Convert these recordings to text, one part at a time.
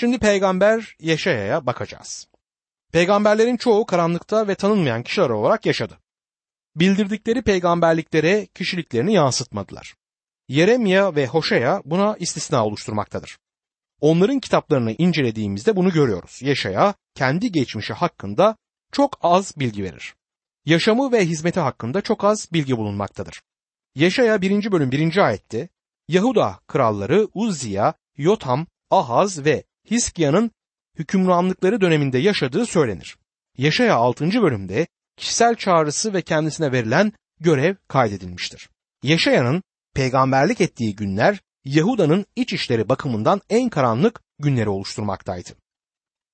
Şimdi peygamber Yeşaya'ya bakacağız. Peygamberlerin çoğu karanlıkta ve tanınmayan kişiler olarak yaşadı. Bildirdikleri peygamberliklere kişiliklerini yansıtmadılar. Yeremya ve Hoşea buna istisna oluşturmaktadır. Onların kitaplarını incelediğimizde bunu görüyoruz. Yeşaya kendi geçmişi hakkında çok az bilgi verir. Yaşamı ve hizmeti hakkında çok az bilgi bulunmaktadır. Yeşaya 1. bölüm 1. ayette Yahuda kralları Uzziya, Yotam, Ahaz ve Hiskia'nın hükümranlıkları döneminde yaşadığı söylenir. Yaşaya 6. bölümde kişisel çağrısı ve kendisine verilen görev kaydedilmiştir. Yaşaya'nın peygamberlik ettiği günler Yahuda'nın iç işleri bakımından en karanlık günleri oluşturmaktaydı.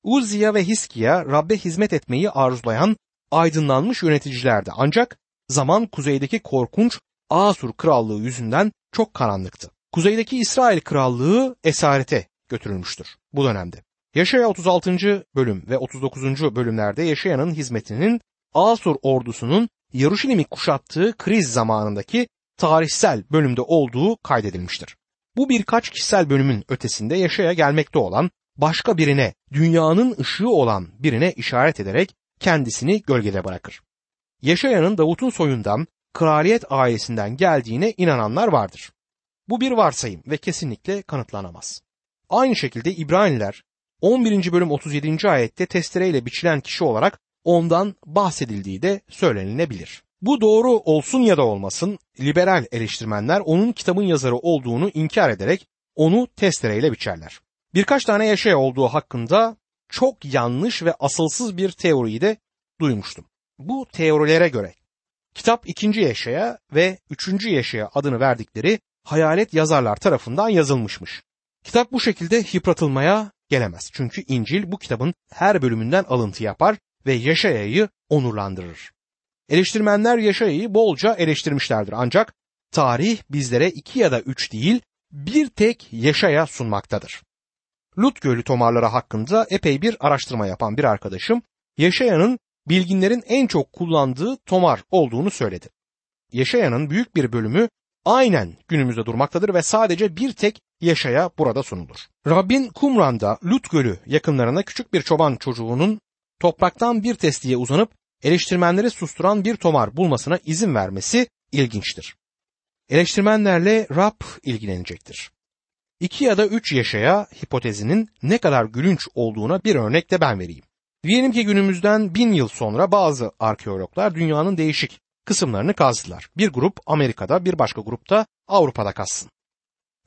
Uzziya ve Hiskiya Rabbe hizmet etmeyi arzulayan aydınlanmış yöneticilerdi ancak zaman kuzeydeki korkunç Asur krallığı yüzünden çok karanlıktı. Kuzeydeki İsrail krallığı esarete götürülmüştür bu dönemde. Yaşaya 36. bölüm ve 39. bölümlerde Yaşaya'nın hizmetinin Asur ordusunun Yaruşilim'i kuşattığı kriz zamanındaki tarihsel bölümde olduğu kaydedilmiştir. Bu birkaç kişisel bölümün ötesinde Yaşaya gelmekte olan başka birine, dünyanın ışığı olan birine işaret ederek kendisini gölgede bırakır. Yaşaya'nın Davut'un soyundan, kraliyet ailesinden geldiğine inananlar vardır. Bu bir varsayım ve kesinlikle kanıtlanamaz. Aynı şekilde İbraniler 11. bölüm 37. ayette testereyle biçilen kişi olarak ondan bahsedildiği de söylenilebilir. Bu doğru olsun ya da olmasın liberal eleştirmenler onun kitabın yazarı olduğunu inkar ederek onu testereyle biçerler. Birkaç tane yaşaya olduğu hakkında çok yanlış ve asılsız bir teoriyi de duymuştum. Bu teorilere göre kitap ikinci yaşaya ve üçüncü yaşaya adını verdikleri hayalet yazarlar tarafından yazılmışmış. Kitap bu şekilde yıpratılmaya gelemez. Çünkü İncil bu kitabın her bölümünden alıntı yapar ve Yaşaya'yı onurlandırır. Eleştirmenler Yaşaya'yı bolca eleştirmişlerdir ancak tarih bizlere iki ya da üç değil bir tek Yaşaya sunmaktadır. Lut Gölü tomarları hakkında epey bir araştırma yapan bir arkadaşım Yaşaya'nın bilginlerin en çok kullandığı tomar olduğunu söyledi. Yaşaya'nın büyük bir bölümü aynen günümüzde durmaktadır ve sadece bir tek Yaşaya burada sunulur. Rabbin Kumran'da Lut Gölü yakınlarına küçük bir çoban çocuğunun topraktan bir testiye uzanıp eleştirmenleri susturan bir tomar bulmasına izin vermesi ilginçtir. Eleştirmenlerle Rab ilgilenecektir. İki ya da üç yaşaya hipotezinin ne kadar gülünç olduğuna bir örnek de ben vereyim. Diyelim ki günümüzden bin yıl sonra bazı arkeologlar dünyanın değişik kısımlarını kazdılar. Bir grup Amerika'da bir başka grupta Avrupa'da kazsın.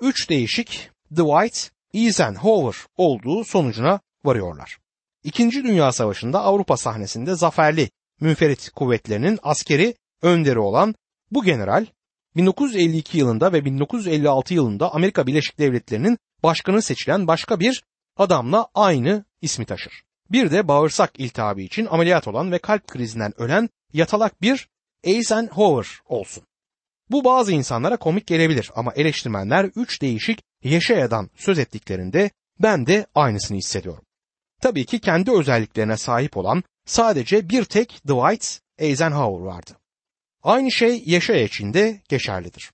Üç değişik Dwight Eisenhower olduğu sonucuna varıyorlar. İkinci Dünya Savaşı'nda Avrupa sahnesinde zaferli münferit kuvvetlerinin askeri önderi olan bu general 1952 yılında ve 1956 yılında Amerika Birleşik Devletleri'nin başkanı seçilen başka bir adamla aynı ismi taşır. Bir de bağırsak iltihabı için ameliyat olan ve kalp krizinden ölen yatalak bir Eisenhower olsun. Bu bazı insanlara komik gelebilir ama eleştirmenler üç değişik Yeşaya'dan söz ettiklerinde ben de aynısını hissediyorum. Tabii ki kendi özelliklerine sahip olan sadece bir tek Dwight Eisenhower vardı. Aynı şey Yeşaya için de geçerlidir.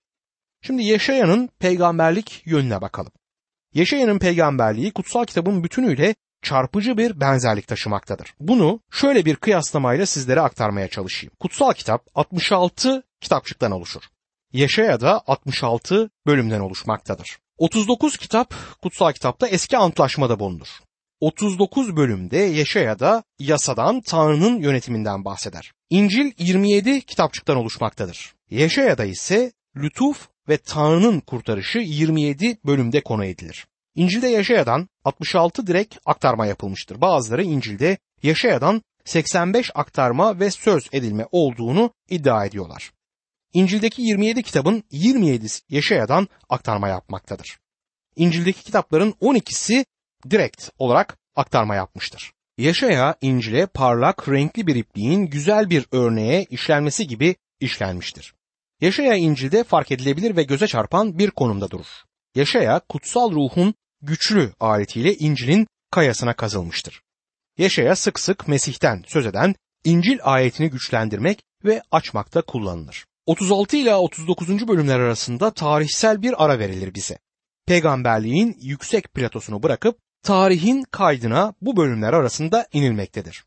Şimdi Yeşaya'nın peygamberlik yönüne bakalım. Yeşaya'nın peygamberliği kutsal kitabın bütünüyle çarpıcı bir benzerlik taşımaktadır. Bunu şöyle bir kıyaslamayla sizlere aktarmaya çalışayım. Kutsal kitap 66 kitapçıktan oluşur. Yeşaya da 66 bölümden oluşmaktadır. 39 kitap kutsal kitapta eski antlaşmada bulunur. 39 bölümde Yeşaya'da yasadan Tanrı'nın yönetiminden bahseder. İncil 27 kitapçıktan oluşmaktadır. Yeşaya'da ise lütuf ve Tanrı'nın kurtarışı 27 bölümde konu edilir. İncil'de Yaşaya'dan 66 direkt aktarma yapılmıştır. Bazıları İncil'de Yaşaya'dan 85 aktarma ve söz edilme olduğunu iddia ediyorlar. İncil'deki 27 kitabın 27'si Yaşaya'dan aktarma yapmaktadır. İncil'deki kitapların 12'si direkt olarak aktarma yapmıştır. Yaşaya İncil'e parlak renkli bir ipliğin güzel bir örneğe işlenmesi gibi işlenmiştir. Yaşaya İncil'de fark edilebilir ve göze çarpan bir konumda durur. Yaşaya kutsal ruhun güçlü aletiyle İncil'in kayasına kazılmıştır. Yaşaya sık sık Mesih'ten söz eden İncil ayetini güçlendirmek ve açmakta kullanılır. 36 ila 39. bölümler arasında tarihsel bir ara verilir bize. Peygamberliğin yüksek platosunu bırakıp tarihin kaydına bu bölümler arasında inilmektedir.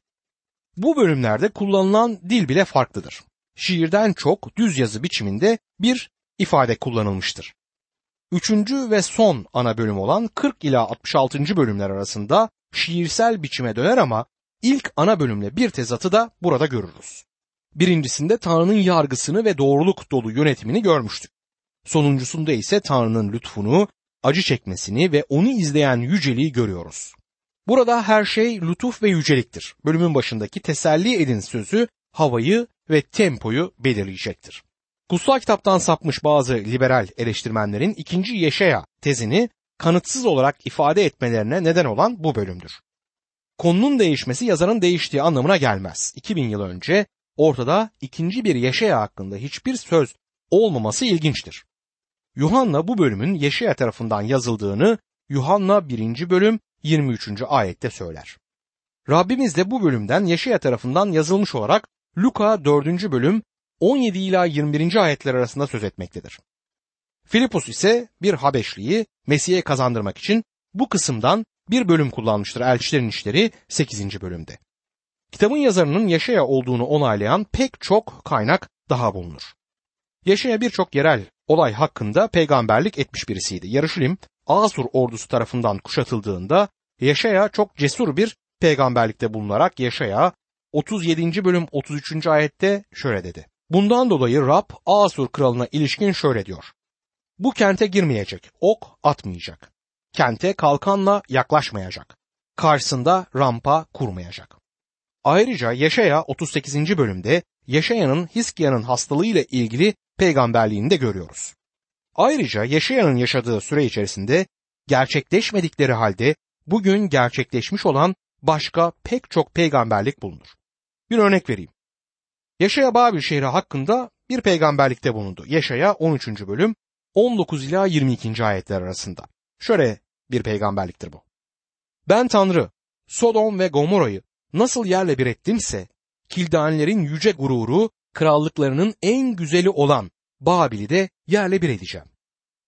Bu bölümlerde kullanılan dil bile farklıdır. Şiirden çok düz yazı biçiminde bir ifade kullanılmıştır. Üçüncü ve son ana bölüm olan 40 ila 66. bölümler arasında şiirsel biçime döner ama ilk ana bölümle bir tezatı da burada görürüz. Birincisinde Tanrı'nın yargısını ve doğruluk dolu yönetimini görmüştük. Sonuncusunda ise Tanrı'nın lütfunu, acı çekmesini ve onu izleyen yüceliği görüyoruz. Burada her şey lütuf ve yüceliktir. Bölümün başındaki teselli edin sözü havayı ve tempoyu belirleyecektir. Kutsal kitaptan sapmış bazı liberal eleştirmenlerin ikinci Yeşaya tezini kanıtsız olarak ifade etmelerine neden olan bu bölümdür. Konunun değişmesi yazarın değiştiği anlamına gelmez. 2000 yıl önce ortada ikinci bir Yeşaya hakkında hiçbir söz olmaması ilginçtir. Yuhanna bu bölümün Yeşaya tarafından yazıldığını Yuhanna 1. bölüm 23. ayette söyler. Rabbimiz de bu bölümden Yeşaya tarafından yazılmış olarak Luka 4. bölüm 17 ila 21. ayetler arasında söz etmektedir. Filipus ise bir Habeşliyi Mesih'e kazandırmak için bu kısımdan bir bölüm kullanmıştır Elçilerin İşleri 8. bölümde. Kitabın yazarının Yaşaya olduğunu onaylayan pek çok kaynak daha bulunur. Yaşaya birçok yerel olay hakkında peygamberlik etmiş birisiydi. Yarışilim Asur ordusu tarafından kuşatıldığında Yaşaya çok cesur bir peygamberlikte bulunarak Yaşaya 37. bölüm 33. ayette şöyle dedi. Bundan dolayı Rab Asur kralına ilişkin şöyle diyor. Bu kente girmeyecek, ok atmayacak. Kente kalkanla yaklaşmayacak. Karşısında rampa kurmayacak. Ayrıca Yaşaya 38. bölümde Yaşaya'nın Hiskia'nın hastalığıyla ilgili peygamberliğini de görüyoruz. Ayrıca Yaşaya'nın yaşadığı süre içerisinde gerçekleşmedikleri halde bugün gerçekleşmiş olan başka pek çok peygamberlik bulunur. Bir örnek vereyim. Yaşaya Babil şehri hakkında bir peygamberlikte bulundu. Yaşaya 13. bölüm 19 ila 22. ayetler arasında. Şöyle bir peygamberliktir bu. Ben Tanrı, Sodom ve Gomorra'yı nasıl yerle bir ettimse, Kildanilerin yüce gururu, krallıklarının en güzeli olan Babil'i de yerle bir edeceğim.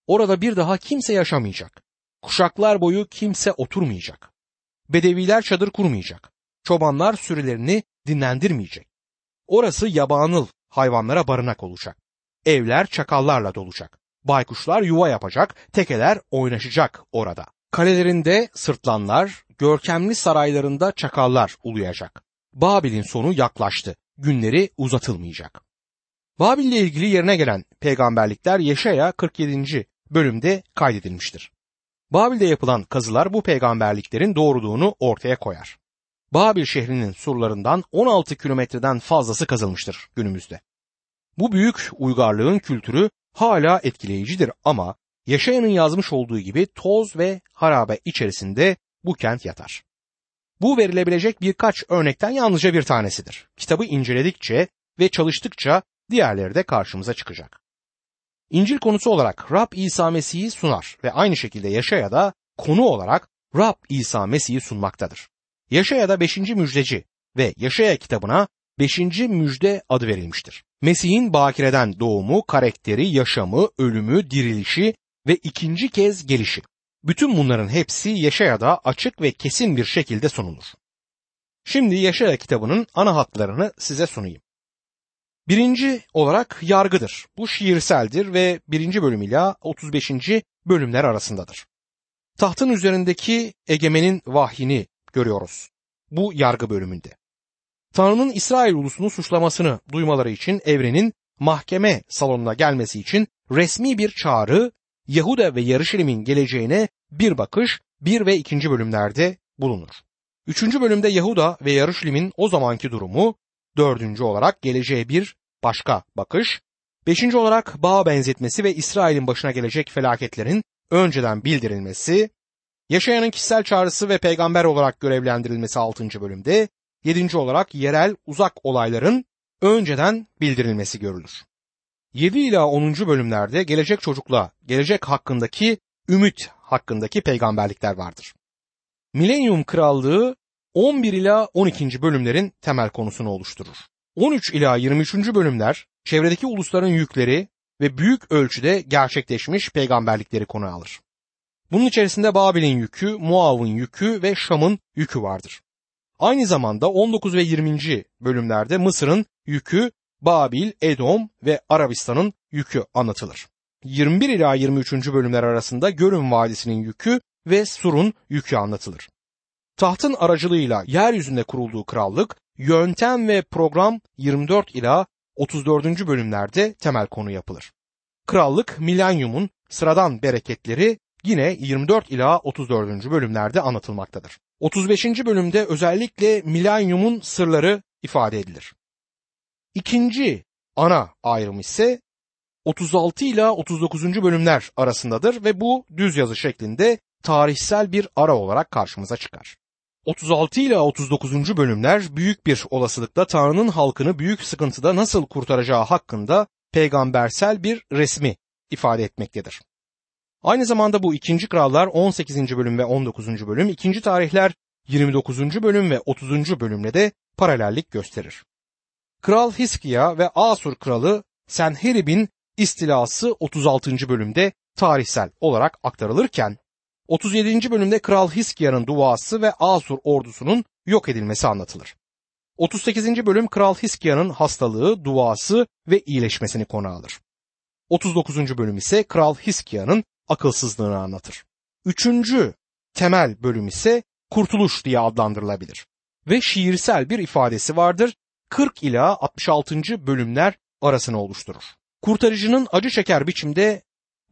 Orada bir daha kimse yaşamayacak. Kuşaklar boyu kimse oturmayacak. Bedeviler çadır kurmayacak. Çobanlar sürülerini dinlendirmeyecek. Orası yabanıl hayvanlara barınak olacak. Evler çakallarla dolacak. Baykuşlar yuva yapacak, tekeler oynaşacak orada. Kalelerinde sırtlanlar, görkemli saraylarında çakallar uluyacak. Babil'in sonu yaklaştı. Günleri uzatılmayacak. Babil ile ilgili yerine gelen peygamberlikler Yeşaya 47. bölümde kaydedilmiştir. Babil'de yapılan kazılar bu peygamberliklerin doğruluğunu ortaya koyar. Babil şehrinin surlarından 16 kilometreden fazlası kazılmıştır günümüzde. Bu büyük uygarlığın kültürü hala etkileyicidir ama Yaşayanın yazmış olduğu gibi toz ve harabe içerisinde bu kent yatar. Bu verilebilecek birkaç örnekten yalnızca bir tanesidir. Kitabı inceledikçe ve çalıştıkça diğerleri de karşımıza çıkacak. İncil konusu olarak Rab İsa Mesih'i sunar ve aynı şekilde Yaşaya da konu olarak Rab İsa Mesih'i sunmaktadır. Yaşaya da 5. müjdeci ve Yaşaya kitabına 5. müjde adı verilmiştir. Mesih'in bakireden doğumu, karakteri, yaşamı, ölümü, dirilişi ve ikinci kez gelişi. Bütün bunların hepsi Yaşaya'da açık ve kesin bir şekilde sunulur. Şimdi Yaşaya kitabının ana hatlarını size sunayım. Birinci olarak yargıdır. Bu şiirseldir ve birinci bölüm ile 35. bölümler arasındadır. Tahtın üzerindeki egemenin vahyini görüyoruz. Bu yargı bölümünde. Tanrı'nın İsrail ulusunu suçlamasını duymaları için evrenin mahkeme salonuna gelmesi için resmi bir çağrı Yahuda ve Yarışilim'in geleceğine bir bakış bir ve ikinci bölümlerde bulunur. Üçüncü bölümde Yahuda ve Yarışilim'in o zamanki durumu, dördüncü olarak geleceğe bir başka bakış, beşinci olarak bağ benzetmesi ve İsrail'in başına gelecek felaketlerin önceden bildirilmesi, yaşayanın kişisel çağrısı ve peygamber olarak görevlendirilmesi altıncı bölümde, yedinci olarak yerel uzak olayların önceden bildirilmesi görülür. 7 ila 10. bölümlerde gelecek çocukla gelecek hakkındaki ümit hakkındaki peygamberlikler vardır. Milenyum krallığı 11 ila 12. bölümlerin temel konusunu oluşturur. 13 ila 23. bölümler çevredeki ulusların yükleri ve büyük ölçüde gerçekleşmiş peygamberlikleri konu alır. Bunun içerisinde Babil'in yükü, Muav'ın yükü ve Şam'ın yükü vardır. Aynı zamanda 19 ve 20. bölümlerde Mısır'ın yükü, Babil, Edom ve Arabistan'ın yükü anlatılır. 21 ila 23. bölümler arasında Görün Vadisi'nin yükü ve Sur'un yükü anlatılır. Tahtın aracılığıyla yeryüzünde kurulduğu krallık, yöntem ve program 24 ila 34. bölümlerde temel konu yapılır. Krallık milenyumun sıradan bereketleri yine 24 ila 34. bölümlerde anlatılmaktadır. 35. bölümde özellikle milenyumun sırları ifade edilir. İkinci ana ayrım ise 36 ila 39. bölümler arasındadır ve bu düz yazı şeklinde tarihsel bir ara olarak karşımıza çıkar. 36 ila 39. bölümler büyük bir olasılıkla Tanrı'nın halkını büyük sıkıntıda nasıl kurtaracağı hakkında peygambersel bir resmi ifade etmektedir. Aynı zamanda bu 2. Krallar 18. bölüm ve 19. bölüm, 2. Tarihler 29. bölüm ve 30. bölümle de paralellik gösterir. Kral Hiskiya ve Asur kralı Senherib'in istilası 36. bölümde tarihsel olarak aktarılırken 37. bölümde Kral Hiskiya'nın duası ve Asur ordusunun yok edilmesi anlatılır. 38. bölüm Kral Hiskiya'nın hastalığı, duası ve iyileşmesini konu alır. 39. bölüm ise Kral Hiskiya'nın akılsızlığını anlatır. Üçüncü temel bölüm ise kurtuluş diye adlandırılabilir. Ve şiirsel bir ifadesi vardır. 40 ila 66. bölümler arasını oluşturur. Kurtarıcının acı çeker biçimde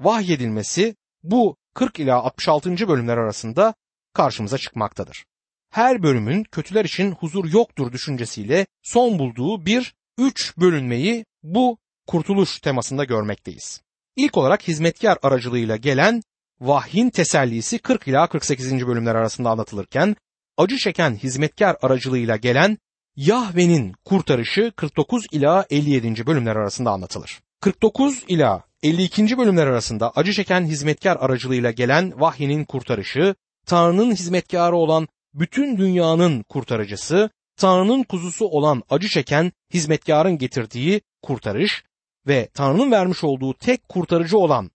vahyedilmesi bu 40 ila 66. bölümler arasında karşımıza çıkmaktadır. Her bölümün kötüler için huzur yoktur düşüncesiyle son bulduğu bir üç bölünmeyi bu kurtuluş temasında görmekteyiz. İlk olarak hizmetkar aracılığıyla gelen vahyin tesellisi 40 ila 48. bölümler arasında anlatılırken acı çeken hizmetkar aracılığıyla gelen Yahve'nin kurtarışı 49 ila 57. bölümler arasında anlatılır. 49 ila 52. bölümler arasında acı çeken hizmetkar aracılığıyla gelen vahyinin kurtarışı, Tanrı'nın hizmetkarı olan bütün dünyanın kurtarıcısı, Tanrı'nın kuzusu olan acı çeken hizmetkarın getirdiği kurtarış ve Tanrı'nın vermiş olduğu tek kurtarıcı olan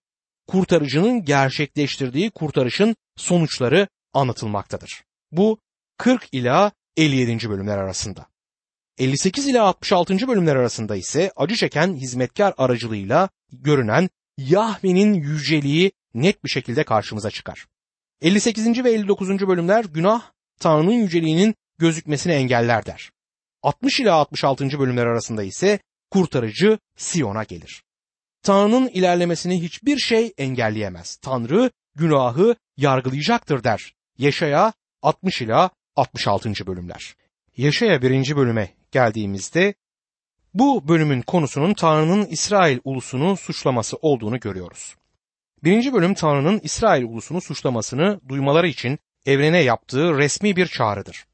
kurtarıcının gerçekleştirdiği kurtarışın sonuçları anlatılmaktadır. Bu 40 ila 57. bölümler arasında. 58 ila 66. bölümler arasında ise acı çeken hizmetkar aracılığıyla görünen Yahve'nin yüceliği net bir şekilde karşımıza çıkar. 58. ve 59. bölümler günah Tanrı'nın yüceliğinin gözükmesini engeller der. 60 ila 66. bölümler arasında ise kurtarıcı Siyon'a gelir. Tanrı'nın ilerlemesini hiçbir şey engelleyemez. Tanrı günahı yargılayacaktır der. Yaşaya 60 ila 66. bölümler. Yaşaya 1. bölüme geldiğimizde bu bölümün konusunun Tanrı'nın İsrail ulusunu suçlaması olduğunu görüyoruz. Birinci bölüm Tanrı'nın İsrail ulusunu suçlamasını duymaları için evrene yaptığı resmi bir çağrıdır.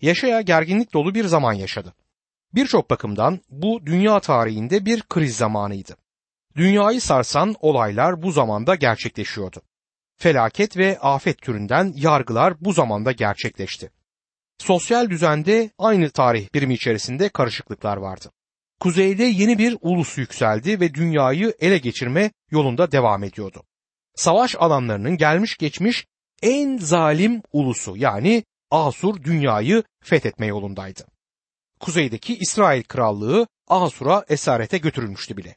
Yaşaya gerginlik dolu bir zaman yaşadı. Birçok bakımdan bu dünya tarihinde bir kriz zamanıydı. Dünyayı sarsan olaylar bu zamanda gerçekleşiyordu. Felaket ve afet türünden yargılar bu zamanda gerçekleşti. Sosyal düzende aynı tarih birimi içerisinde karışıklıklar vardı. Kuzeyde yeni bir ulus yükseldi ve dünyayı ele geçirme yolunda devam ediyordu. Savaş alanlarının gelmiş geçmiş en zalim ulusu yani Asur dünyayı fethetme yolundaydı. Kuzeydeki İsrail krallığı Asur'a esarete götürülmüştü bile.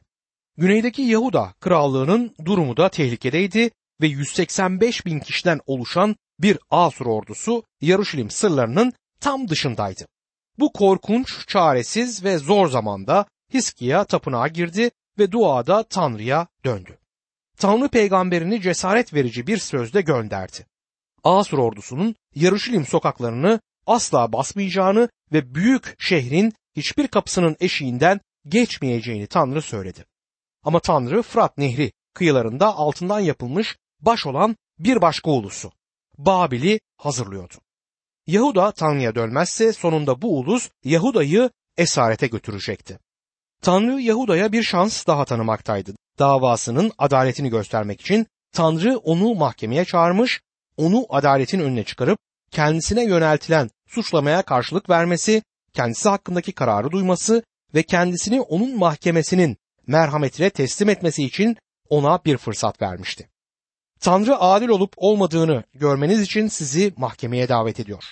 Güneydeki Yahuda krallığının durumu da tehlikedeydi ve 185 bin kişiden oluşan bir Asur ordusu Yaruşilim sırlarının tam dışındaydı. Bu korkunç, çaresiz ve zor zamanda Hiskiya tapınağa girdi ve duada Tanrı'ya döndü. Tanrı peygamberini cesaret verici bir sözle gönderdi. Asur ordusunun Yaruşilim sokaklarını asla basmayacağını ve büyük şehrin hiçbir kapısının eşiğinden geçmeyeceğini Tanrı söyledi. Ama Tanrı Fırat Nehri kıyılarında altından yapılmış baş olan bir başka ulusu Babil'i hazırlıyordu. Yahuda Tanrı'ya dönmezse sonunda bu ulus Yahuda'yı esarete götürecekti. Tanrı Yahuda'ya bir şans daha tanımaktaydı. Davasının adaletini göstermek için Tanrı onu mahkemeye çağırmış, onu adaletin önüne çıkarıp kendisine yöneltilen suçlamaya karşılık vermesi, kendisi hakkındaki kararı duyması ve kendisini onun mahkemesinin merhametine teslim etmesi için ona bir fırsat vermişti. Tanrı adil olup olmadığını görmeniz için sizi mahkemeye davet ediyor.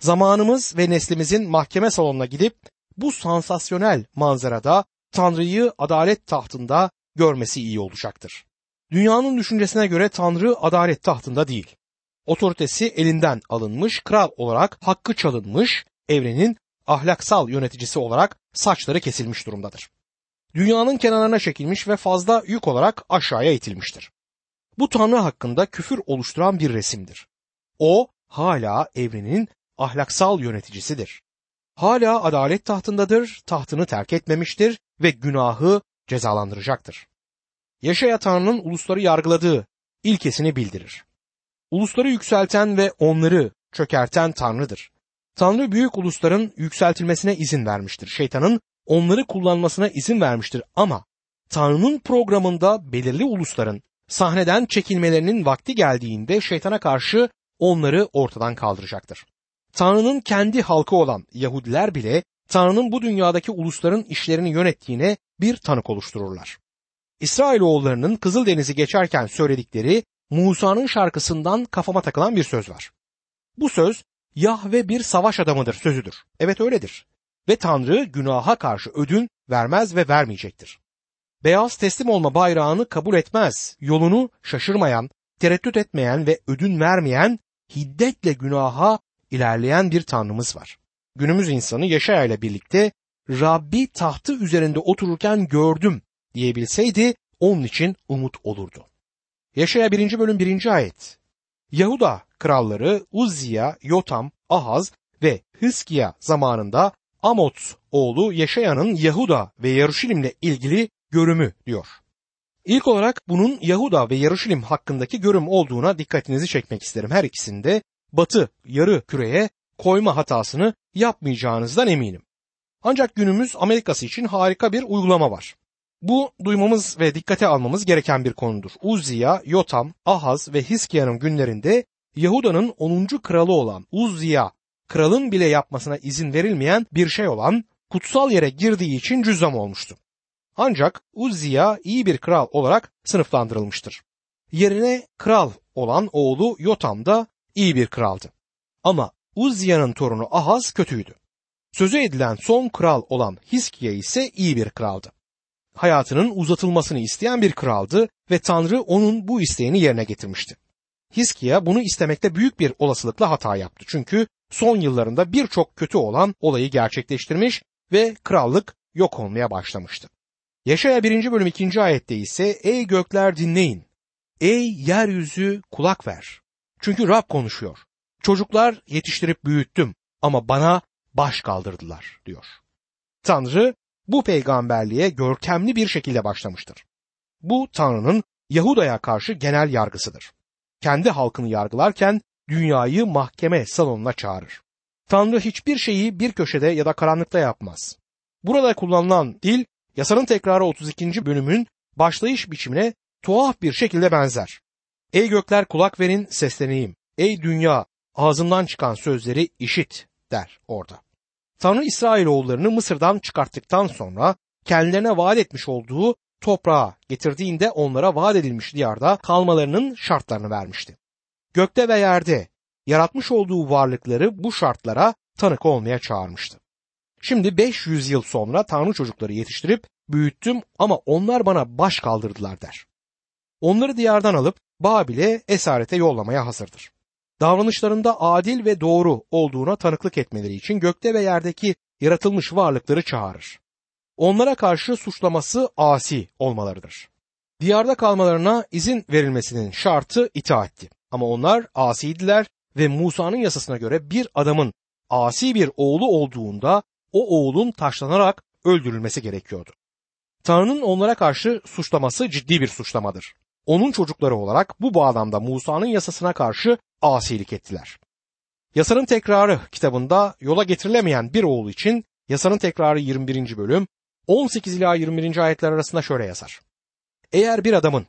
Zamanımız ve neslimizin mahkeme salonuna gidip bu sansasyonel manzarada Tanrı'yı adalet tahtında görmesi iyi olacaktır. Dünyanın düşüncesine göre Tanrı adalet tahtında değil. Otoritesi elinden alınmış, kral olarak hakkı çalınmış, evrenin ahlaksal yöneticisi olarak saçları kesilmiş durumdadır. Dünyanın kenarına çekilmiş ve fazla yük olarak aşağıya itilmiştir. Bu Tanrı hakkında küfür oluşturan bir resimdir. O hala evrenin ahlaksal yöneticisidir. Hala adalet tahtındadır, tahtını terk etmemiştir ve günahı cezalandıracaktır. Yaşaya Tanrı'nın ulusları yargıladığı ilkesini bildirir. Ulusları yükselten ve onları çökerten Tanrı'dır. Tanrı büyük ulusların yükseltilmesine izin vermiştir. Şeytanın onları kullanmasına izin vermiştir ama Tanrı'nın programında belirli ulusların sahneden çekilmelerinin vakti geldiğinde şeytana karşı onları ortadan kaldıracaktır. Tanrı'nın kendi halkı olan Yahudiler bile Tanrı'nın bu dünyadaki ulusların işlerini yönettiğine bir tanık oluştururlar. İsrailoğullarının Kızıldeniz'i geçerken söyledikleri Musa'nın şarkısından kafama takılan bir söz var. Bu söz Yahve bir savaş adamıdır sözüdür. Evet öyledir. Ve Tanrı günaha karşı ödün vermez ve vermeyecektir. Beyaz teslim olma bayrağını kabul etmez. Yolunu şaşırmayan, tereddüt etmeyen ve ödün vermeyen, hiddetle günaha ilerleyen bir Tanrımız var. Günümüz insanı Yaşaya ile birlikte Rabbi tahtı üzerinde otururken gördüm diyebilseydi onun için umut olurdu. Yaşaya 1. bölüm 1. ayet. Yahuda kralları Uzziya, Yotam, Ahaz ve Hıskiya zamanında Amot oğlu Yaşaya'nın Yahuda ve Yaruşilim'le ilgili görümü diyor. İlk olarak bunun Yahuda ve Yaruşilim hakkındaki görüm olduğuna dikkatinizi çekmek isterim. Her ikisinde batı yarı küreye koyma hatasını yapmayacağınızdan eminim. Ancak günümüz Amerikası için harika bir uygulama var. Bu duymamız ve dikkate almamız gereken bir konudur. Uzziya, Yotam, Ahaz ve Hiskia'nın günlerinde Yahuda'nın 10. kralı olan Uzziya, kralın bile yapmasına izin verilmeyen bir şey olan kutsal yere girdiği için cüzzam olmuştu. Ancak Uzziya iyi bir kral olarak sınıflandırılmıştır. Yerine kral olan oğlu Yotam da iyi bir kraldı. Ama Uzziya'nın torunu Ahaz kötüydü. Sözü edilen son kral olan Hiskiya ise iyi bir kraldı. Hayatının uzatılmasını isteyen bir kraldı ve Tanrı onun bu isteğini yerine getirmişti. Hiskiya bunu istemekte büyük bir olasılıkla hata yaptı. Çünkü son yıllarında birçok kötü olan olayı gerçekleştirmiş ve krallık yok olmaya başlamıştı. Yaşaya 1. bölüm 2. ayette ise ey gökler dinleyin, ey yeryüzü kulak ver. Çünkü Rab konuşuyor. Çocuklar yetiştirip büyüttüm ama bana baş kaldırdılar diyor. Tanrı bu peygamberliğe görkemli bir şekilde başlamıştır. Bu Tanrı'nın Yahuda'ya karşı genel yargısıdır. Kendi halkını yargılarken dünyayı mahkeme salonuna çağırır. Tanrı hiçbir şeyi bir köşede ya da karanlıkta yapmaz. Burada kullanılan dil yasanın tekrarı 32. bölümün başlayış biçimine tuhaf bir şekilde benzer. Ey gökler kulak verin sesleneyim. Ey dünya ağzımdan çıkan sözleri işit der orada. Tanrı İsrailoğullarını Mısır'dan çıkarttıktan sonra kendilerine vaat etmiş olduğu toprağa getirdiğinde onlara vaat edilmiş diyarda kalmalarının şartlarını vermişti. Gökte ve yerde yaratmış olduğu varlıkları bu şartlara tanık olmaya çağırmıştı. Şimdi 500 yıl sonra Tanrı çocukları yetiştirip büyüttüm ama onlar bana baş kaldırdılar der. Onları diyardan alıp Babil'e esarete yollamaya hazırdır davranışlarında adil ve doğru olduğuna tanıklık etmeleri için gökte ve yerdeki yaratılmış varlıkları çağırır. Onlara karşı suçlaması asi olmalarıdır. Diyarda kalmalarına izin verilmesinin şartı itaatti. Ama onlar asiydiler ve Musa'nın yasasına göre bir adamın asi bir oğlu olduğunda o oğlun taşlanarak öldürülmesi gerekiyordu. Tanrı'nın onlara karşı suçlaması ciddi bir suçlamadır. Onun çocukları olarak bu bağlamda Musa'nın yasasına karşı asilik ettiler. Yasanın tekrarı kitabında yola getirilemeyen bir oğul için yasanın tekrarı 21. bölüm 18 ila 21. ayetler arasında şöyle yazar. Eğer bir adamın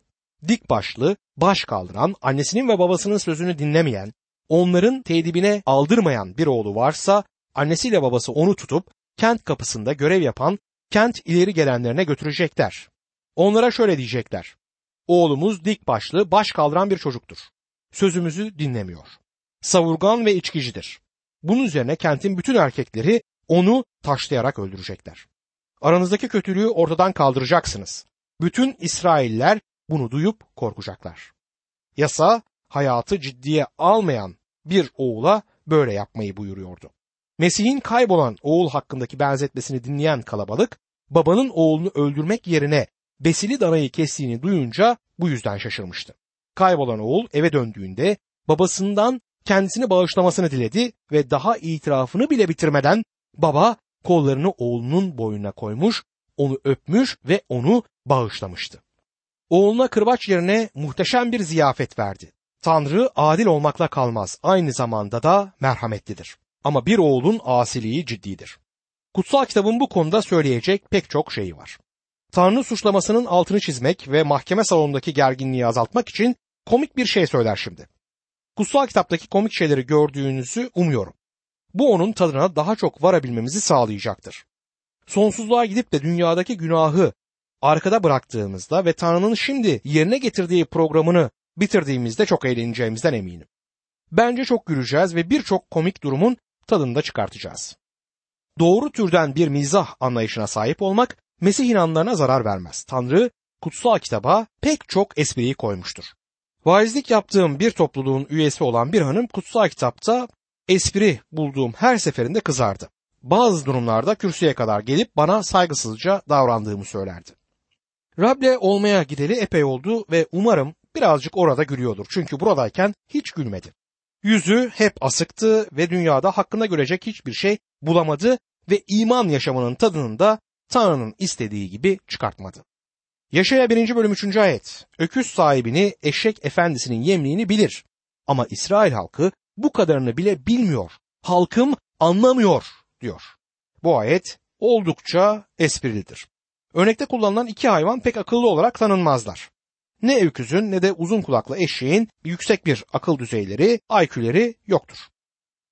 dik başlı, baş kaldıran, annesinin ve babasının sözünü dinlemeyen, onların tedibine aldırmayan bir oğlu varsa, annesiyle babası onu tutup kent kapısında görev yapan kent ileri gelenlerine götürecekler. Onlara şöyle diyecekler. Oğlumuz dik başlı, baş kaldıran bir çocuktur. Sözümüzü dinlemiyor. Savurgan ve içkicidir. Bunun üzerine kentin bütün erkekleri onu taşlayarak öldürecekler. Aranızdaki kötülüğü ortadan kaldıracaksınız. Bütün İsrailler bunu duyup korkacaklar. Yasa hayatı ciddiye almayan bir oğula böyle yapmayı buyuruyordu. Mesih'in kaybolan oğul hakkındaki benzetmesini dinleyen kalabalık babanın oğlunu öldürmek yerine besili danayı kestiğini duyunca bu yüzden şaşırmıştı. Kaybolan oğul eve döndüğünde babasından kendisini bağışlamasını diledi ve daha itirafını bile bitirmeden baba kollarını oğlunun boynuna koymuş, onu öpmüş ve onu bağışlamıştı. Oğluna kırbaç yerine muhteşem bir ziyafet verdi. Tanrı adil olmakla kalmaz, aynı zamanda da merhametlidir. Ama bir oğulun asiliği ciddidir. Kutsal kitabın bu konuda söyleyecek pek çok şeyi var. Tanrı suçlamasının altını çizmek ve mahkeme salonundaki gerginliği azaltmak için komik bir şey söyler şimdi. Kutsal kitaptaki komik şeyleri gördüğünüzü umuyorum. Bu onun tadına daha çok varabilmemizi sağlayacaktır. Sonsuzluğa gidip de dünyadaki günahı arkada bıraktığımızda ve Tanrı'nın şimdi yerine getirdiği programını bitirdiğimizde çok eğleneceğimizden eminim. Bence çok güleceğiz ve birçok komik durumun tadını da çıkartacağız. Doğru türden bir mizah anlayışına sahip olmak Mesih inanlarına zarar vermez. Tanrı kutsal kitaba pek çok espriyi koymuştur. Vaizlik yaptığım bir topluluğun üyesi olan bir hanım kutsal kitapta espri bulduğum her seferinde kızardı. Bazı durumlarda kürsüye kadar gelip bana saygısızca davrandığımı söylerdi. Rab'le olmaya gideli epey oldu ve umarım birazcık orada gülüyordur. Çünkü buradayken hiç gülmedi. Yüzü hep asıktı ve dünyada hakkında görecek hiçbir şey bulamadı ve iman yaşamının tadını da Tanrı'nın istediği gibi çıkartmadı. Yaşaya 1. bölüm 3. ayet. Öküz sahibini eşek efendisinin yemliğini bilir. Ama İsrail halkı bu kadarını bile bilmiyor. Halkım anlamıyor diyor. Bu ayet oldukça esprilidir. Örnekte kullanılan iki hayvan pek akıllı olarak tanınmazlar. Ne öküzün ne de uzun kulaklı eşeğin yüksek bir akıl düzeyleri, IQ'leri yoktur.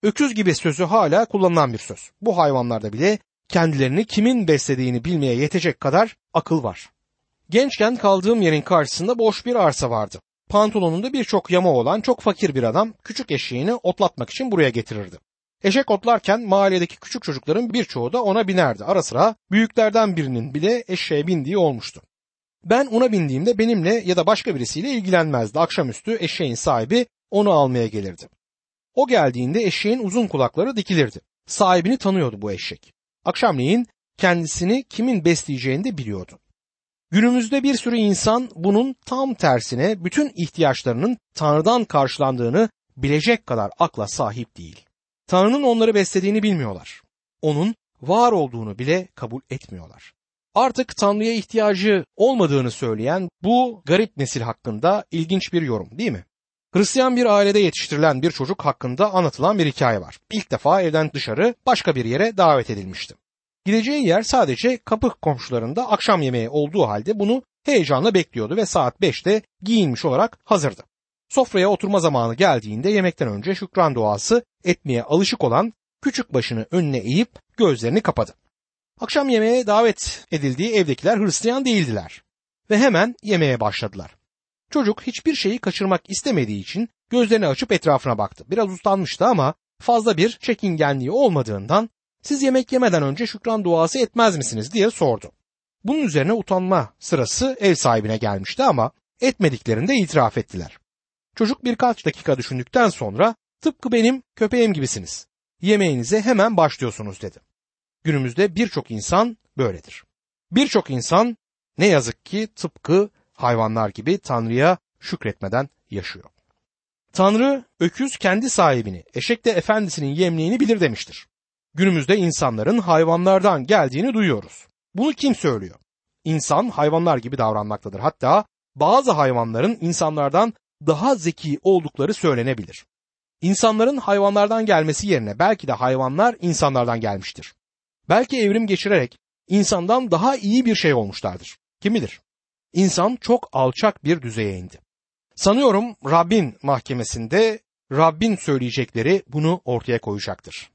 Öküz gibi sözü hala kullanılan bir söz. Bu hayvanlarda bile kendilerini kimin beslediğini bilmeye yetecek kadar akıl var. Gençken kaldığım yerin karşısında boş bir arsa vardı. Pantolonunda birçok yama olan çok fakir bir adam küçük eşeğini otlatmak için buraya getirirdi. Eşek otlarken mahalledeki küçük çocukların birçoğu da ona binerdi. Ara sıra büyüklerden birinin bile eşeğe bindiği olmuştu. Ben ona bindiğimde benimle ya da başka birisiyle ilgilenmezdi. Akşamüstü eşeğin sahibi onu almaya gelirdi. O geldiğinde eşeğin uzun kulakları dikilirdi. Sahibini tanıyordu bu eşek. Akşamleyin kendisini kimin besleyeceğini de biliyordu. Günümüzde bir sürü insan bunun tam tersine bütün ihtiyaçlarının Tanrı'dan karşılandığını bilecek kadar akla sahip değil. Tanrı'nın onları beslediğini bilmiyorlar. Onun var olduğunu bile kabul etmiyorlar. Artık Tanrı'ya ihtiyacı olmadığını söyleyen bu garip nesil hakkında ilginç bir yorum değil mi? Hristiyan bir ailede yetiştirilen bir çocuk hakkında anlatılan bir hikaye var. İlk defa evden dışarı başka bir yere davet edilmişti. Gideceği yer sadece kapı komşularında akşam yemeği olduğu halde bunu heyecanla bekliyordu ve saat 5'te giyinmiş olarak hazırdı. Sofraya oturma zamanı geldiğinde yemekten önce şükran duası etmeye alışık olan küçük başını önüne eğip gözlerini kapadı. Akşam yemeğe davet edildiği evdekiler Hristiyan değildiler ve hemen yemeğe başladılar. Çocuk hiçbir şeyi kaçırmak istemediği için gözlerini açıp etrafına baktı. Biraz ustanmıştı ama fazla bir çekingenliği olmadığından siz yemek yemeden önce şükran duası etmez misiniz diye sordu. Bunun üzerine utanma sırası ev sahibine gelmişti ama etmediklerini de itiraf ettiler. Çocuk birkaç dakika düşündükten sonra tıpkı benim köpeğim gibisiniz. Yemeğinize hemen başlıyorsunuz dedi. Günümüzde birçok insan böyledir. Birçok insan ne yazık ki tıpkı hayvanlar gibi Tanrı'ya şükretmeden yaşıyor. Tanrı öküz kendi sahibini, eşek de efendisinin yemliğini bilir demiştir. Günümüzde insanların hayvanlardan geldiğini duyuyoruz. Bunu kim söylüyor? İnsan hayvanlar gibi davranmaktadır. Hatta bazı hayvanların insanlardan daha zeki oldukları söylenebilir. İnsanların hayvanlardan gelmesi yerine belki de hayvanlar insanlardan gelmiştir. Belki evrim geçirerek insandan daha iyi bir şey olmuşlardır. Kim bilir? İnsan çok alçak bir düzeye indi. Sanıyorum Rabbin mahkemesinde Rabbin söyleyecekleri bunu ortaya koyacaktır.